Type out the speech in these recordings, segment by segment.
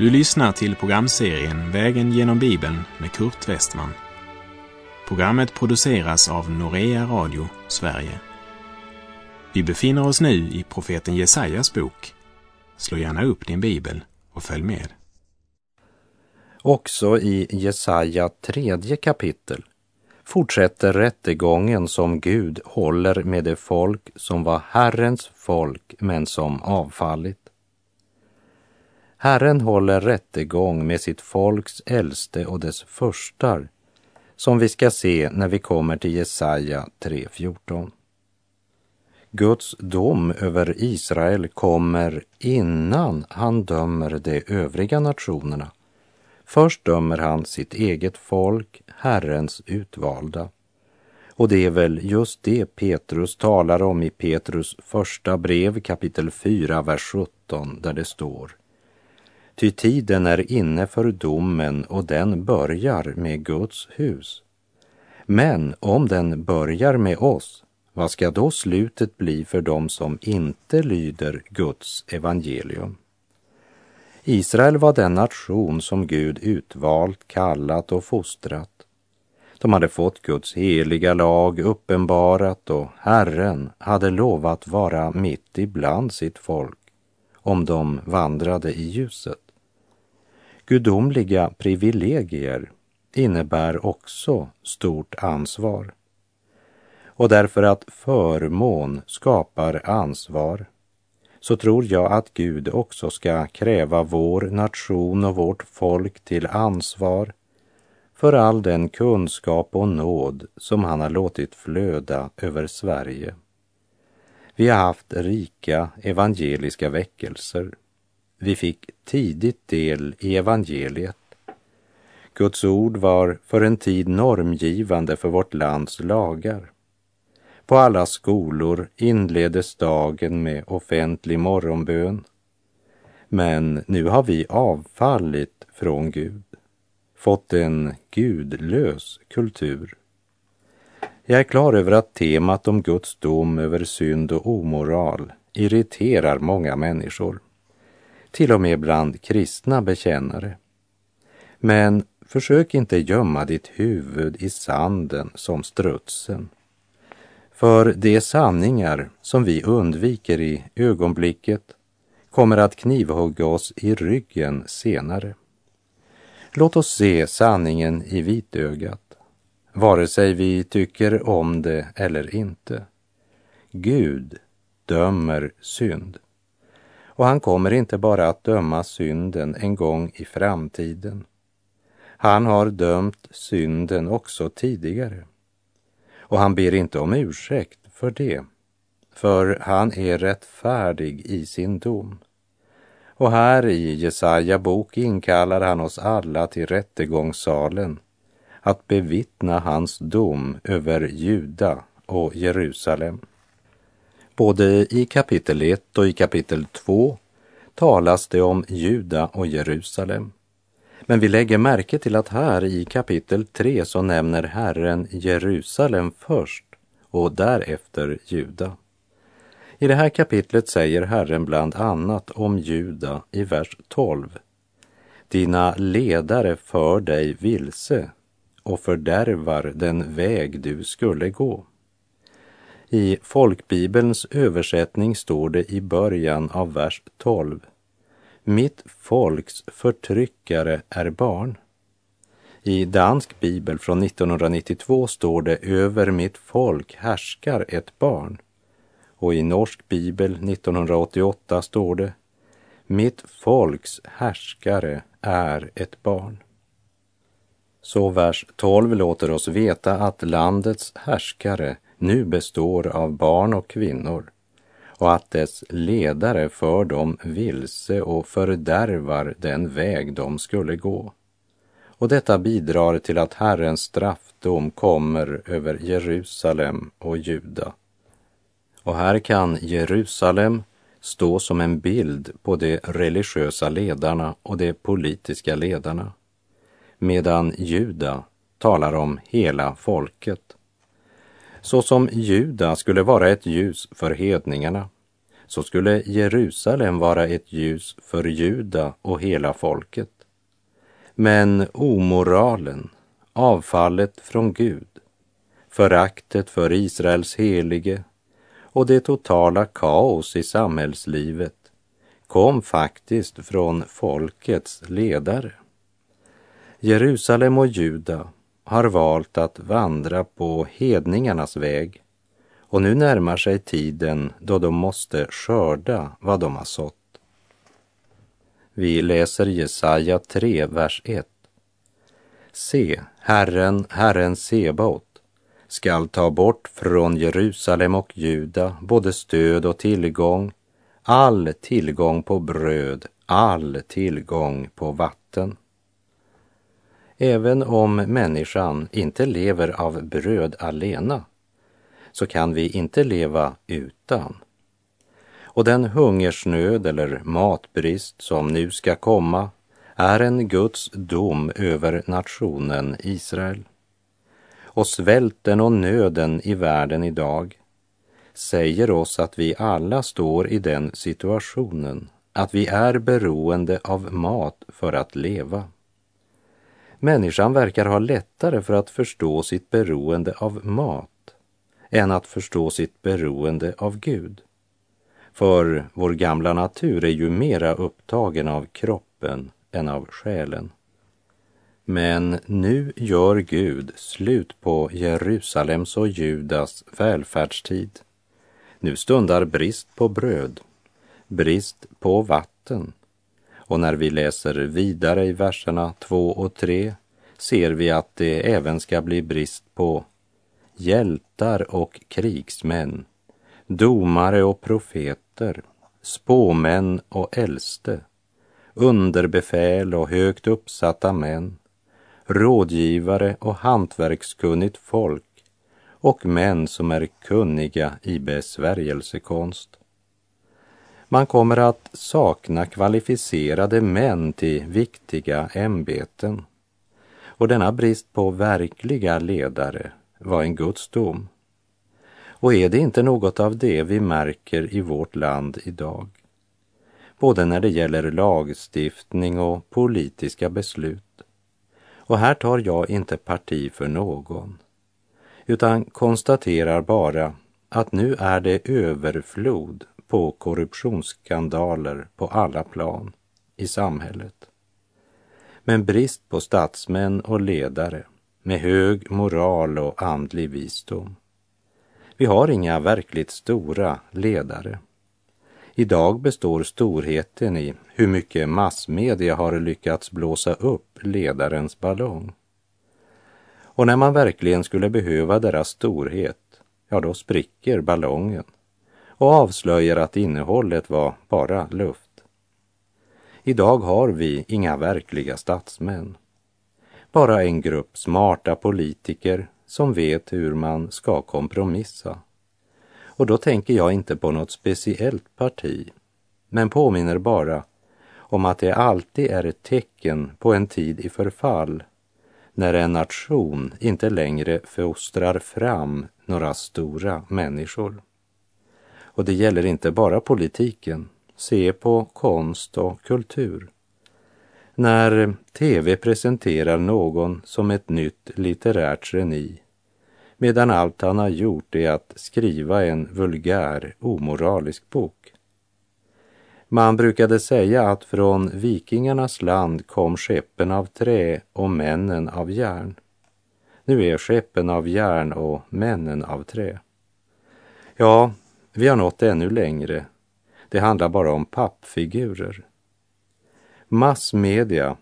Du lyssnar till programserien Vägen genom Bibeln med Kurt Westman. Programmet produceras av Norea Radio Sverige. Vi befinner oss nu i profeten Jesajas bok. Slå gärna upp din bibel och följ med. Också i Jesaja tredje kapitel fortsätter rättegången som Gud håller med det folk som var Herrens folk men som avfallit. Herren håller rättegång med sitt folks äldste och dess förstar, som vi ska se när vi kommer till Jesaja 3.14. Guds dom över Israel kommer innan han dömer de övriga nationerna. Först dömer han sitt eget folk, Herrens utvalda. Och det är väl just det Petrus talar om i Petrus första brev kapitel 4, vers 17, där det står Ty tiden är inne för domen och den börjar med Guds hus. Men om den börjar med oss, vad ska då slutet bli för dem som inte lyder Guds evangelium? Israel var den nation som Gud utvalt, kallat och fostrat. De hade fått Guds heliga lag uppenbarat och Herren hade lovat vara mitt ibland sitt folk om de vandrade i ljuset. Gudomliga privilegier innebär också stort ansvar. Och därför att förmån skapar ansvar så tror jag att Gud också ska kräva vår nation och vårt folk till ansvar för all den kunskap och nåd som han har låtit flöda över Sverige. Vi har haft rika evangeliska väckelser vi fick tidigt del i evangeliet. Guds ord var för en tid normgivande för vårt lands lagar. På alla skolor inleddes dagen med offentlig morgonbön. Men nu har vi avfallit från Gud, fått en gudlös kultur. Jag är klar över att temat om Guds dom över synd och omoral irriterar många människor till och med bland kristna bekännare. Men försök inte gömma ditt huvud i sanden som strutsen. För de sanningar som vi undviker i ögonblicket kommer att knivhugga oss i ryggen senare. Låt oss se sanningen i vitögat, vare sig vi tycker om det eller inte. Gud dömer synd. Och han kommer inte bara att döma synden en gång i framtiden. Han har dömt synden också tidigare. Och han ber inte om ursäkt för det, för han är rättfärdig i sin dom. Och här i Jesaja bok inkallar han oss alla till rättegångssalen att bevittna hans dom över Juda och Jerusalem. Både i kapitel 1 och i kapitel 2 talas det om Juda och Jerusalem. Men vi lägger märke till att här i kapitel 3 så nämner Herren Jerusalem först och därefter Juda. I det här kapitlet säger Herren bland annat om Juda i vers 12. Dina ledare för dig vilse och fördärvar den väg du skulle gå. I folkbibelns översättning står det i början av vers 12. Mitt folks förtryckare är barn. I dansk bibel från 1992 står det över mitt folk härskar ett barn. Och i norsk bibel 1988 står det mitt folks härskare är ett barn. Så vers 12 låter oss veta att landets härskare nu består av barn och kvinnor och att dess ledare för dem vilse och fördärvar den väg de skulle gå. Och detta bidrar till att Herrens straffdom kommer över Jerusalem och Juda. Och här kan Jerusalem stå som en bild på de religiösa ledarna och de politiska ledarna, medan Juda talar om hela folket. Så som Juda skulle vara ett ljus för hedningarna, så skulle Jerusalem vara ett ljus för Juda och hela folket. Men omoralen, avfallet från Gud, föraktet för Israels helige och det totala kaos i samhällslivet kom faktiskt från folkets ledare. Jerusalem och Juda har valt att vandra på hedningarnas väg och nu närmar sig tiden då de måste skörda vad de har sått. Vi läser Jesaja 3, vers 1. Se, Herren, Herren Sebaot, skall ta bort från Jerusalem och Juda både stöd och tillgång, all tillgång på bröd, all tillgång på vatten. Även om människan inte lever av bröd alena så kan vi inte leva utan. Och den hungersnöd eller matbrist som nu ska komma är en Guds dom över nationen Israel. Och svälten och nöden i världen idag säger oss att vi alla står i den situationen att vi är beroende av mat för att leva. Människan verkar ha lättare för att förstå sitt beroende av mat än att förstå sitt beroende av Gud. För vår gamla natur är ju mera upptagen av kroppen än av själen. Men nu gör Gud slut på Jerusalems och Judas välfärdstid. Nu stundar brist på bröd, brist på vatten. Och när vi läser vidare i verserna 2 och 3 ser vi att det även ska bli brist på hjältar och krigsmän, domare och profeter, spåmän och äldste, underbefäl och högt uppsatta män, rådgivare och hantverkskunnigt folk och män som är kunniga i besvärjelsekonst. Man kommer att sakna kvalificerade män till viktiga ämbeten. Och denna brist på verkliga ledare var en Guds dom. Och är det inte något av det vi märker i vårt land idag? Både när det gäller lagstiftning och politiska beslut. Och här tar jag inte parti för någon, utan konstaterar bara att nu är det överflod på korruptionsskandaler på alla plan i samhället. Men brist på statsmän och ledare med hög moral och andlig visdom. Vi har inga verkligt stora ledare. Idag består storheten i hur mycket massmedia har lyckats blåsa upp ledarens ballong. Och när man verkligen skulle behöva deras storhet, ja då spricker ballongen och avslöjar att innehållet var bara luft. Idag har vi inga verkliga statsmän bara en grupp smarta politiker som vet hur man ska kompromissa. Och då tänker jag inte på något speciellt parti, men påminner bara om att det alltid är ett tecken på en tid i förfall när en nation inte längre fostrar fram några stora människor. Och det gäller inte bara politiken. Se på konst och kultur. När tv presenterar någon som ett nytt litterärt geni medan allt han har gjort är att skriva en vulgär, omoralisk bok. Man brukade säga att från vikingarnas land kom skeppen av trä och männen av järn. Nu är skeppen av järn och männen av trä. Ja, vi har nått ännu längre. Det handlar bara om pappfigurer. Massmedia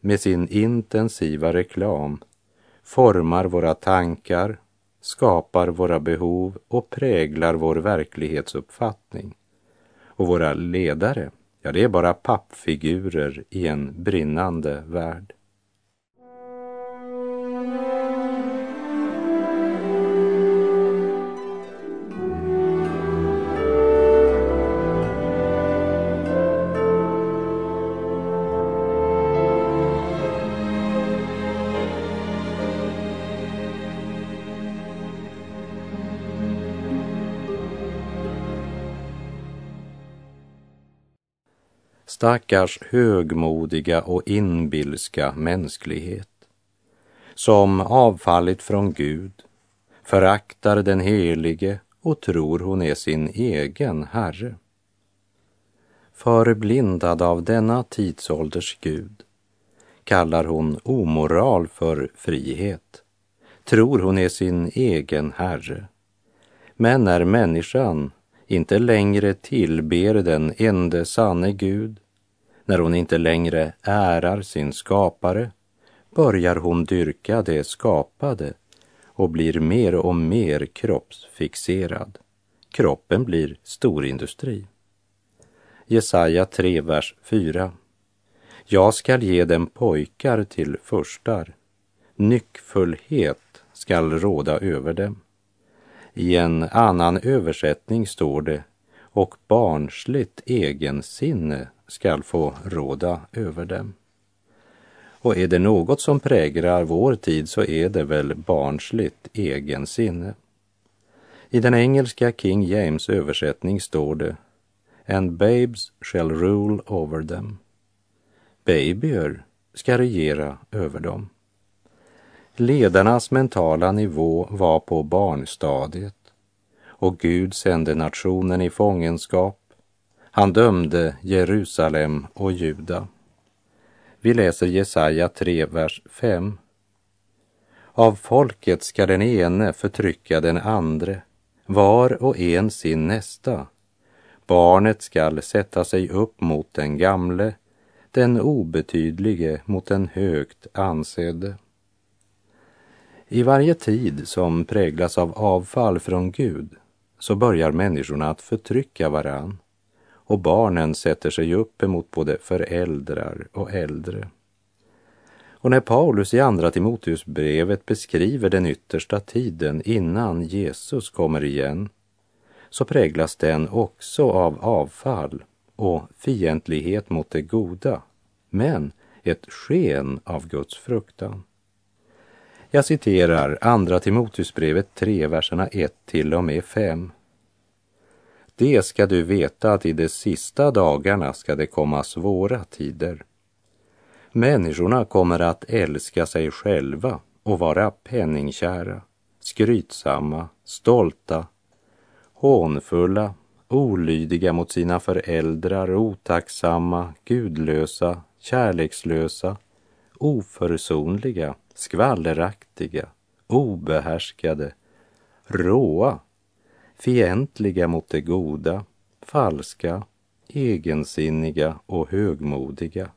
med sin intensiva reklam formar våra tankar, skapar våra behov och präglar vår verklighetsuppfattning. Och våra ledare, ja det är bara pappfigurer i en brinnande värld. Stackars högmodiga och inbilska mänsklighet som avfallit från Gud, föraktar den helige och tror hon är sin egen Herre. Förblindad av denna tidsålders Gud kallar hon omoral för frihet, tror hon är sin egen Herre. Men när människan inte längre tillber den ende sanne Gud, när hon inte längre ärar sin skapare, börjar hon dyrka det skapade och blir mer och mer kroppsfixerad. Kroppen blir storindustri. Jesaja 3, vers 4. Jag skall ge dem pojkar till förstar. Nyckfullhet skall råda över dem. I en annan översättning står det och barnsligt egensinne skall få råda över dem. Och är det något som präglar vår tid så är det väl barnsligt egensinne. I den engelska King James översättning står det And babes shall rule over them. Babyer ska regera över dem. Ledarnas mentala nivå var på barnstadiet och Gud sände nationen i fångenskap. Han dömde Jerusalem och Juda. Vi läser Jesaja 3, vers 5. Av folket ska den ene förtrycka den andre, var och en sin nästa. Barnet skall sätta sig upp mot den gamle, den obetydlige mot den högt ansedde. I varje tid som präglas av avfall från Gud så börjar människorna att förtrycka varann och barnen sätter sig upp emot både föräldrar och äldre. Och när Paulus i Andra Timoteusbrevet beskriver den yttersta tiden innan Jesus kommer igen så präglas den också av avfall och fientlighet mot det goda, men ett sken av Guds fruktan. Jag citerar Andra Timoteusbrevet 3, verserna 1 till och med 5. Det ska du veta att i de sista dagarna ska det komma svåra tider. Människorna kommer att älska sig själva och vara penningkära, skrytsamma, stolta, hånfulla, olydiga mot sina föräldrar, otacksamma, gudlösa, kärlekslösa, oförsonliga, skvalleraktiga, obehärskade, råa, fientliga mot det goda, falska, egensinniga och högmodiga.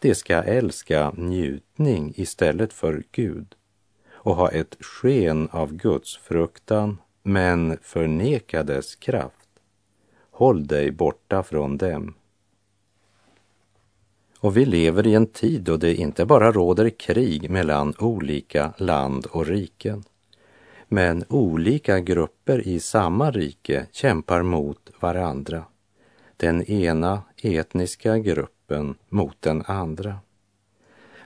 De ska älska njutning istället för Gud och ha ett sken av Guds fruktan men förneka dess kraft. Håll dig borta från dem. Och vi lever i en tid då det inte bara råder krig mellan olika land och riken men olika grupper i samma rike kämpar mot varandra. Den ena etniska gruppen mot den andra.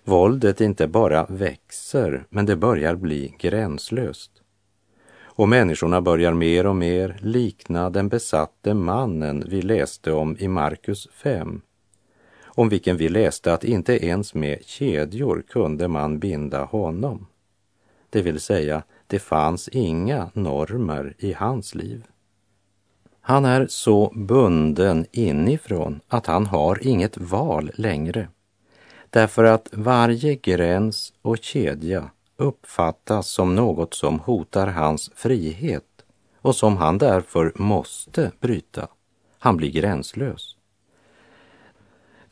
Våldet inte bara växer, men det börjar bli gränslöst. Och människorna börjar mer och mer likna den besatte mannen vi läste om i Markus 5, om vilken vi läste att inte ens med kedjor kunde man binda honom. Det vill säga, det fanns inga normer i hans liv. Han är så bunden inifrån att han har inget val längre. Därför att varje gräns och kedja uppfattas som något som hotar hans frihet och som han därför måste bryta. Han blir gränslös.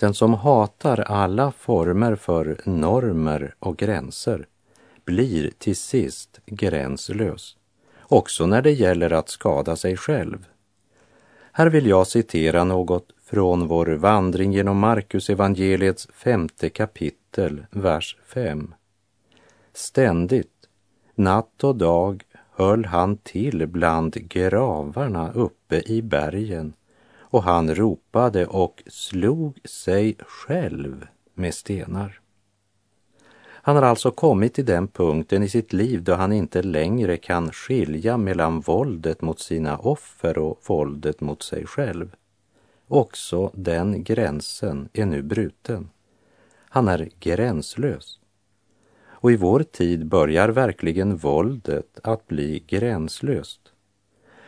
Den som hatar alla former för normer och gränser blir till sist gränslös, också när det gäller att skada sig själv. Här vill jag citera något från vår vandring genom Markus evangeliets femte kapitel, vers 5. Ständigt, natt och dag, höll han till bland gravarna uppe i bergen och han ropade och slog sig själv med stenar. Han har alltså kommit till den punkten i sitt liv då han inte längre kan skilja mellan våldet mot sina offer och våldet mot sig själv. också den gränsen är nu bruten. Han är gränslös. Och i vår tid börjar verkligen våldet att bli gränslöst.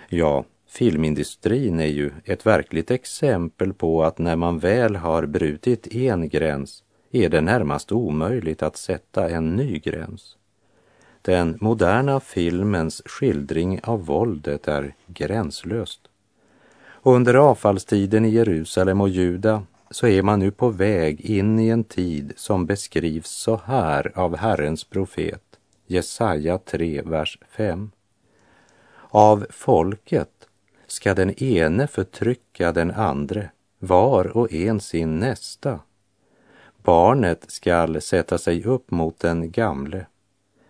Ja, filmindustrin är ju ett verkligt exempel på att när man väl har brutit en gräns är det närmast omöjligt att sätta en ny gräns. Den moderna filmens skildring av våldet är gränslöst. Och under avfallstiden i Jerusalem och Juda så är man nu på väg in i en tid som beskrivs så här av Herrens profet, Jesaja 3, vers 5. Av folket ska den ene förtrycka den andre, var och en sin nästa. Barnet skall sätta sig upp mot den gamle,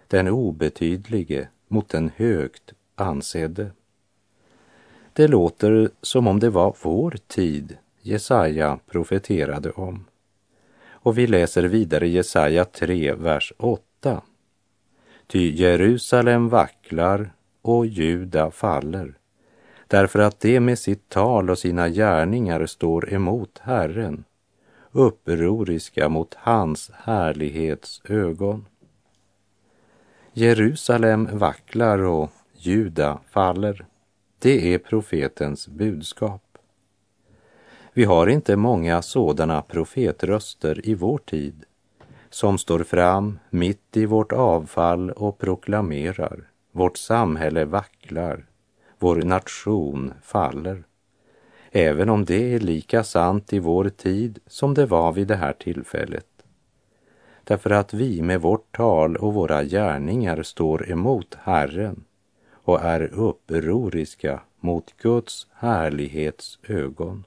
den obetydlige mot den högt ansedde. Det låter som om det var vår tid Jesaja profeterade om. Och vi läser vidare Jesaja 3, vers 8. Ty Jerusalem vacklar och Juda faller, därför att det med sitt tal och sina gärningar står emot Herren, upproriska mot hans härlighets ögon. Jerusalem vacklar och Juda faller. Det är profetens budskap. Vi har inte många sådana profetröster i vår tid som står fram mitt i vårt avfall och proklamerar vårt samhälle vacklar, vår nation faller. Även om det är lika sant i vår tid som det var vid det här tillfället. Därför att vi med vårt tal och våra gärningar står emot Herren och är upproriska mot Guds härlighets ögon.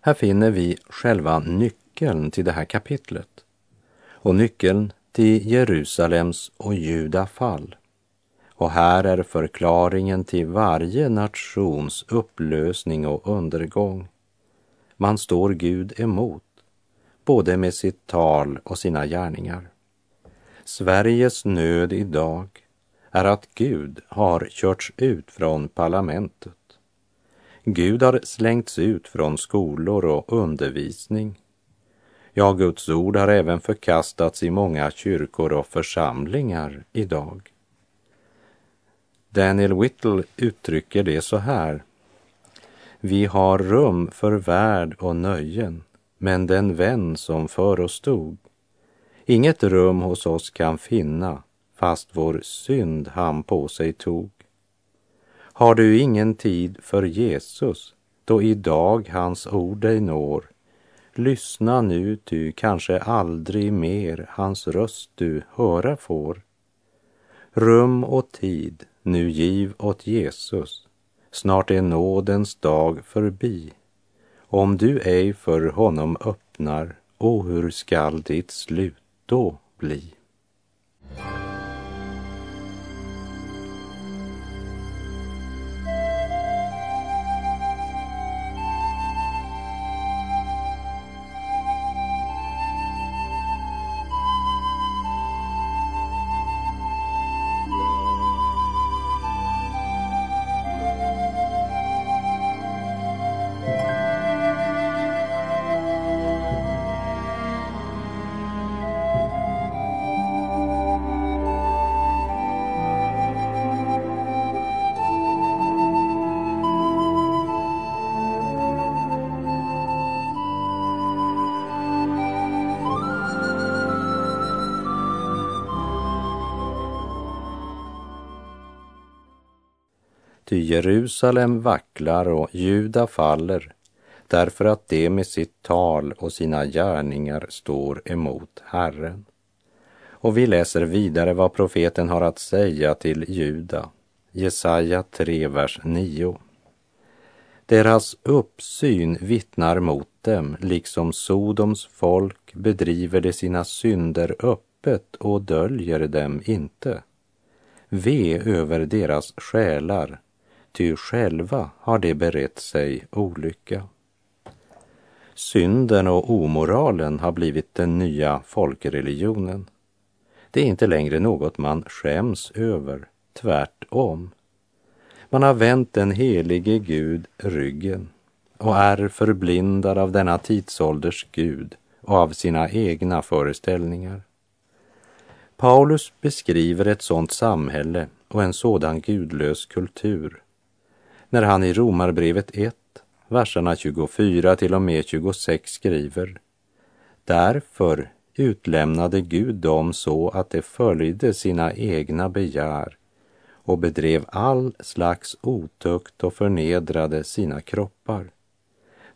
Här finner vi själva nyckeln till det här kapitlet och nyckeln till Jerusalems och Juda fall. Och här är förklaringen till varje nations upplösning och undergång. Man står Gud emot, både med sitt tal och sina gärningar. Sveriges nöd idag är att Gud har körts ut från parlamentet. Gud har slängts ut från skolor och undervisning. Ja, Guds ord har även förkastats i många kyrkor och församlingar idag. Daniel Whittle uttrycker det så här. Vi har rum för värld och nöjen, men den vän som för oss stod. Inget rum hos oss kan finna, fast vår synd han på sig tog. Har du ingen tid för Jesus, då idag hans ord dig når, lyssna nu, ty kanske aldrig mer hans röst du höra får. Rum och tid nu giv åt Jesus, snart är nådens dag förbi. Om du ej för honom öppnar, o hur skall ditt slut då bli? Ty Jerusalem vacklar och Juda faller därför att de med sitt tal och sina gärningar står emot Herren. Och vi läser vidare vad profeten har att säga till Juda, Jesaja 3, vers 9. Deras uppsyn vittnar mot dem, liksom Sodoms folk bedriver de sina synder öppet och döljer dem inte. Ve över deras själar, ty själva har de berett sig olycka. Synden och omoralen har blivit den nya folkreligionen. Det är inte längre något man skäms över, tvärtom. Man har vänt den helige Gud ryggen och är förblindad av denna tidsålders Gud och av sina egna föreställningar. Paulus beskriver ett sådant samhälle och en sådan gudlös kultur när han i Romarbrevet 1, verserna 24 till och med 26 skriver Därför utlämnade Gud dem så att de följde sina egna begär och bedrev all slags otukt och förnedrade sina kroppar.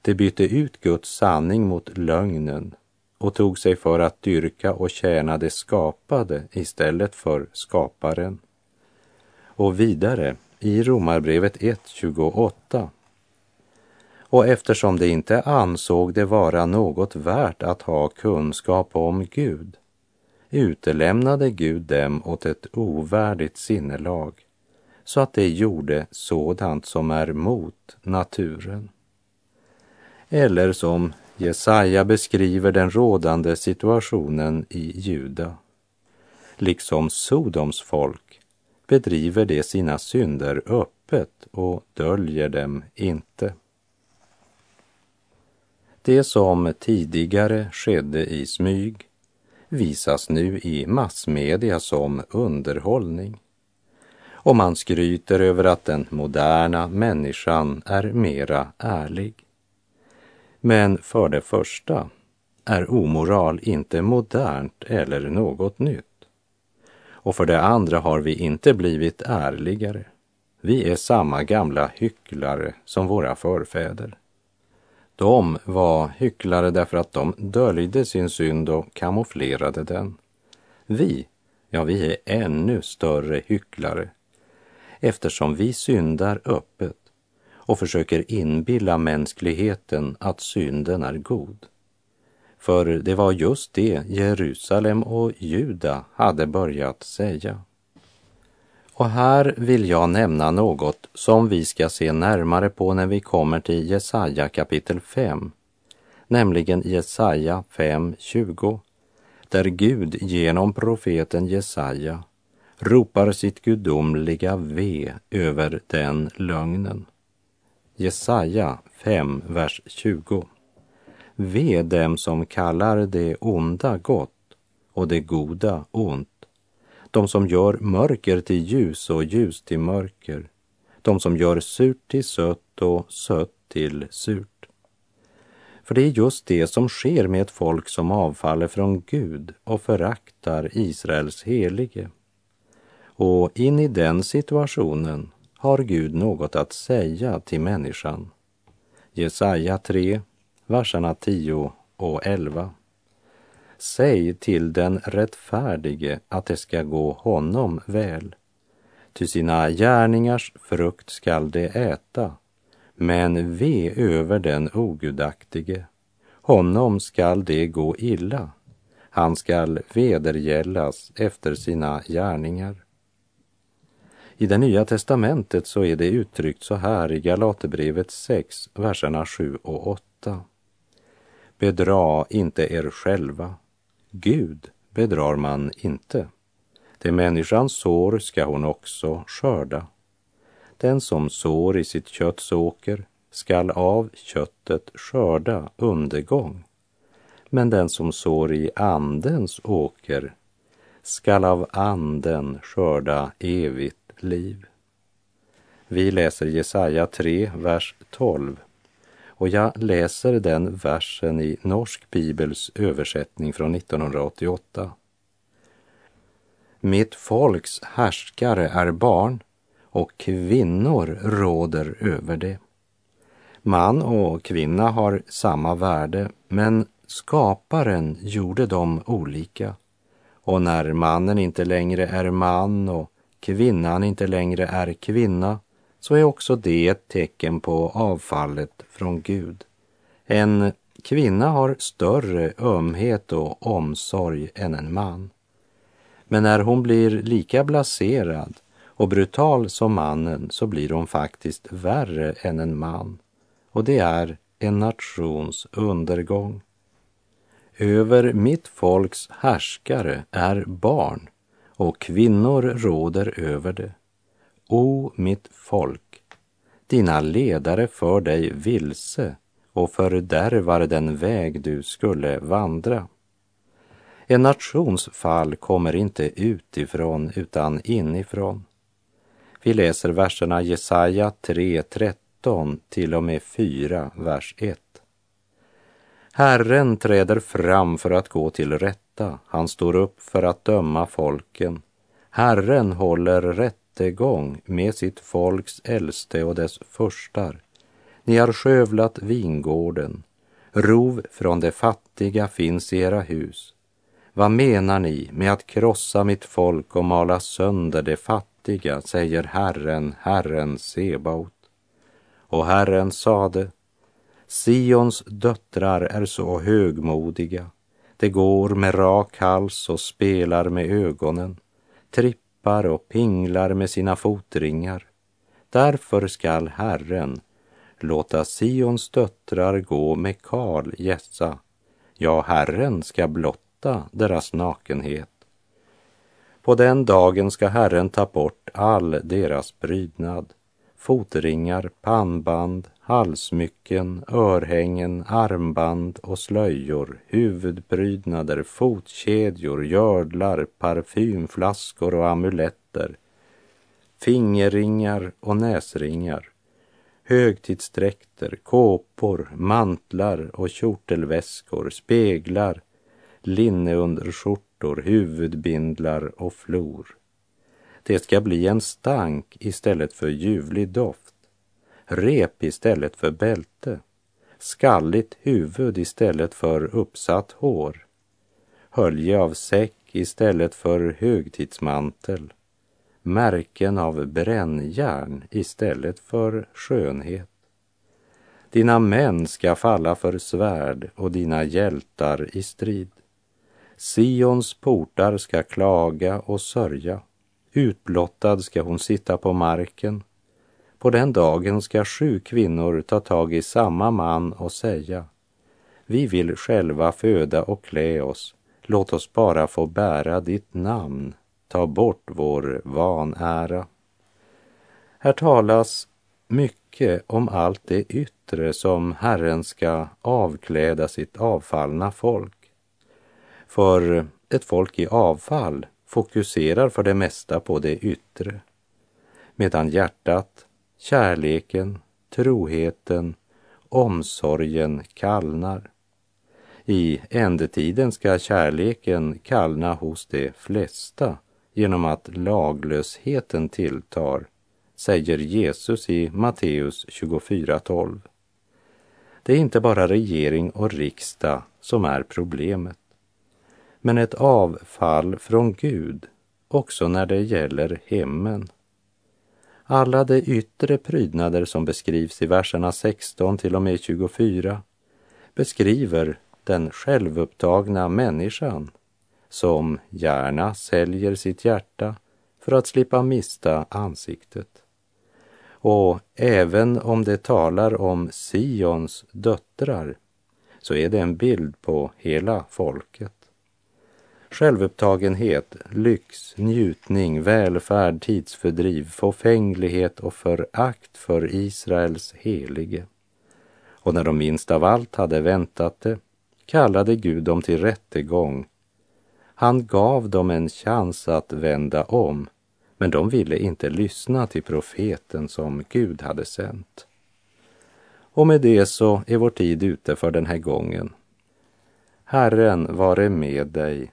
De bytte ut Guds sanning mot lögnen och tog sig för att dyrka och tjäna det skapade istället för skaparen. Och vidare i Romarbrevet 1.28. Och eftersom de inte ansåg det vara något värt att ha kunskap om Gud utelämnade Gud dem åt ett ovärdigt sinnelag så att de gjorde sådant som är mot naturen. Eller som Jesaja beskriver den rådande situationen i Juda. Liksom Sodoms folk bedriver de sina synder öppet och döljer dem inte. Det som tidigare skedde i smyg visas nu i massmedia som underhållning. Och man skryter över att den moderna människan är mera ärlig. Men för det första är omoral inte modernt eller något nytt. Och för det andra har vi inte blivit ärligare. Vi är samma gamla hycklare som våra förfäder. De var hycklare därför att de döljde sin synd och kamouflerade den. Vi, ja, vi är ännu större hycklare eftersom vi syndar öppet och försöker inbilla mänskligheten att synden är god. För det var just det Jerusalem och Juda hade börjat säga. Och här vill jag nämna något som vi ska se närmare på när vi kommer till Jesaja kapitel 5, nämligen Jesaja 5.20, där Gud genom profeten Jesaja ropar sitt gudomliga ve över den lögnen. Jesaja 5, vers 20. Ve dem som kallar det onda gott och det goda ont de som gör mörker till ljus och ljus till mörker, de som gör surt till sött och sött till surt. För det är just det som sker med ett folk som avfaller från Gud och föraktar Israels helige. Och in i den situationen har Gud något att säga till människan. Jesaja 3, verserna 10 och 11. Säg till den rättfärdige att det ska gå honom väl. Ty sina gärningars frukt skall de äta, men ve över den ogudaktige. Honom skall det gå illa. Han skall vedergällas efter sina gärningar. I det nya testamentet så är det uttryckt så här i Galaterbrevet 6, verserna 7 och 8. Bedra inte er själva, Gud bedrar man inte. Det människan sår ska hon också skörda. Den som sår i sitt kötts åker skall av köttet skörda undergång. Men den som sår i andens åker skall av anden skörda evigt liv. Vi läser Jesaja 3, vers 12 och jag läser den versen i Norsk Bibels översättning från 1988. Mitt folks härskare är barn och kvinnor råder över det. Man och kvinna har samma värde, men skaparen gjorde dem olika. Och när mannen inte längre är man och kvinnan inte längre är kvinna så är också det ett tecken på avfallet från Gud. En kvinna har större ömhet och omsorg än en man. Men när hon blir lika blaserad och brutal som mannen så blir hon faktiskt värre än en man. Och det är en nations undergång. Över mitt folks härskare är barn och kvinnor råder över det. O mitt folk, Dina ledare för dig vilse och fördärvar den väg du skulle vandra. En nations fall kommer inte utifrån utan inifrån. Vi läser verserna Jesaja 3.13 till och med 4, vers 1. Herren träder fram för att gå till rätta, han står upp för att döma folken. Herren håller rättegång med sitt folks äldste och dess förstar. Ni har skövlat vingården, rov från de fattiga finns i era hus. Vad menar ni med att krossa mitt folk och mala sönder de fattiga, säger Herren, Herren Sebaot. Och Herren sade, Sions döttrar är så högmodiga. De går med rak hals och spelar med ögonen, trippar och pinglar med sina fotringar. Därför skall Herren låta Sions döttrar gå med kal gässa. Ja, Herren ska blotta deras nakenhet. På den dagen ska Herren ta bort all deras prydnad, fotringar, pannband, halsmycken, örhängen, armband och slöjor, huvudprydnader, fotkedjor, gördlar, parfymflaskor och amuletter, fingerringar och näsringar, högtidsdräkter, kåpor, mantlar och kjortelväskor, speglar, linneunderskjortor, huvudbindlar och flor. Det ska bli en stank istället för ljuvlig doft rep istället för bälte, skalligt huvud istället för uppsatt hår, hölje av säck istället för högtidsmantel, märken av brännjärn istället för skönhet. Dina män ska falla för svärd och dina hjältar i strid. Sions portar ska klaga och sörja. Utblottad ska hon sitta på marken på den dagen ska sju kvinnor ta tag i samma man och säga Vi vill själva föda och klä oss. Låt oss bara få bära ditt namn. Ta bort vår vanära. Här talas mycket om allt det yttre som Herren ska avkläda sitt avfallna folk. För ett folk i avfall fokuserar för det mesta på det yttre, medan hjärtat kärleken, troheten, omsorgen kallnar. I ändetiden ska kärleken kallna hos de flesta genom att laglösheten tilltar, säger Jesus i Matteus 24.12. Det är inte bara regering och riksdag som är problemet, men ett avfall från Gud också när det gäller hemmen alla de yttre prydnader som beskrivs i verserna 16 till och med 24 beskriver den självupptagna människan som gärna säljer sitt hjärta för att slippa mista ansiktet. Och även om det talar om Sions döttrar så är det en bild på hela folket. Självupptagenhet, lyx, njutning, välfärd, tidsfördriv, fåfänglighet och förakt för Israels helige. Och när de minst av allt hade väntat det kallade Gud dem till rättegång. Han gav dem en chans att vända om, men de ville inte lyssna till profeten som Gud hade sänt. Och med det så är vår tid ute för den här gången. Herren vare med dig